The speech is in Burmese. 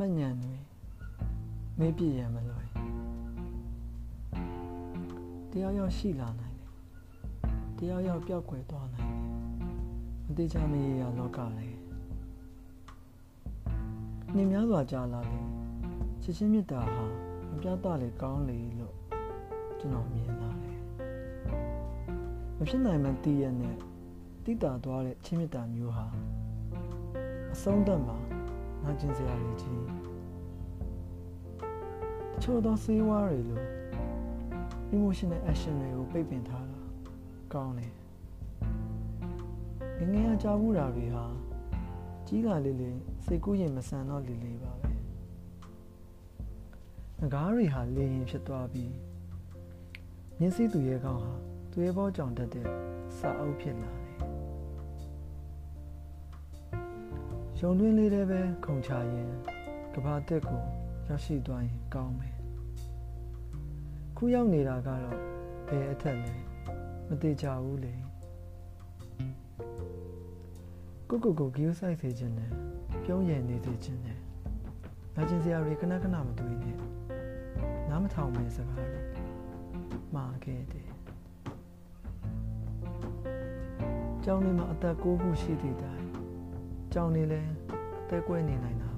မှတ်ဉဏ်တွေမေးပြရန်မလွယ်တယောက်ယောက်ရှိလာနိုင်တယ်တယောက်ယောက်ပျောက်ကွယ်သွားနိုင်တယ်မတိချမရေရလောကလည်းနှင်းများစွာကြာလာလေချစ်ချင်းမြတ်တာဟာမပြတ်တော့လေကောင်းလေလို့ကျွန်တော်မြင်လာတယ်မဖြစ်နိုင်မှတည်ရတဲ့တိတာသွားတဲ့ချင်းမြတ်တာမျိုးဟာအဆုံးသတ်မှာ နာကျင်စရာလေးကြီးတချို့သောစေးဝါးတွေလို့ emotional action တွေကိုပိတ်ပင်ထားတာကောင်းတယ်ငငယ်အကြောက်မှုတာတွေဟာကြီးလာလေးလေးစိတ်ကူးရင်မဆန်တော့လေးလေးပါပဲငကားတွေဟာလေရင်ဖြစ်သွားပြီးမျက်စိသူရဲ့ကောင်းဟာသူရဲ့ဘောကြောင်တတ်တဲ့စာအုပ်ဖြစ်လာတယ် ရုံတွင်းလေးတွေပဲခုံချရင်ကဘာတက်ကိုရောက်ရှိသွားရင်ကောင်းမယ်ခုရောက်နေတာကတော့ဘယ်အထက်လဲမသေးကြဘူးလေကိုကိုကိုဂီယိုဆိုင်စေခြင်းနဲ့ပြုံးရည်နေစေခြင်းနဲ့ငါချင်းစရာတွေခဏခဏမတွေးနဲ့နားမထောင်မဲ့စကားတွေမှားခဲ့တယ်ကျောင်းလေးမှာအသက်9ခုရှိသည့်တိုင် ကျောင်းလေးလည်းအသက်ကွဲနေနိုင်တာ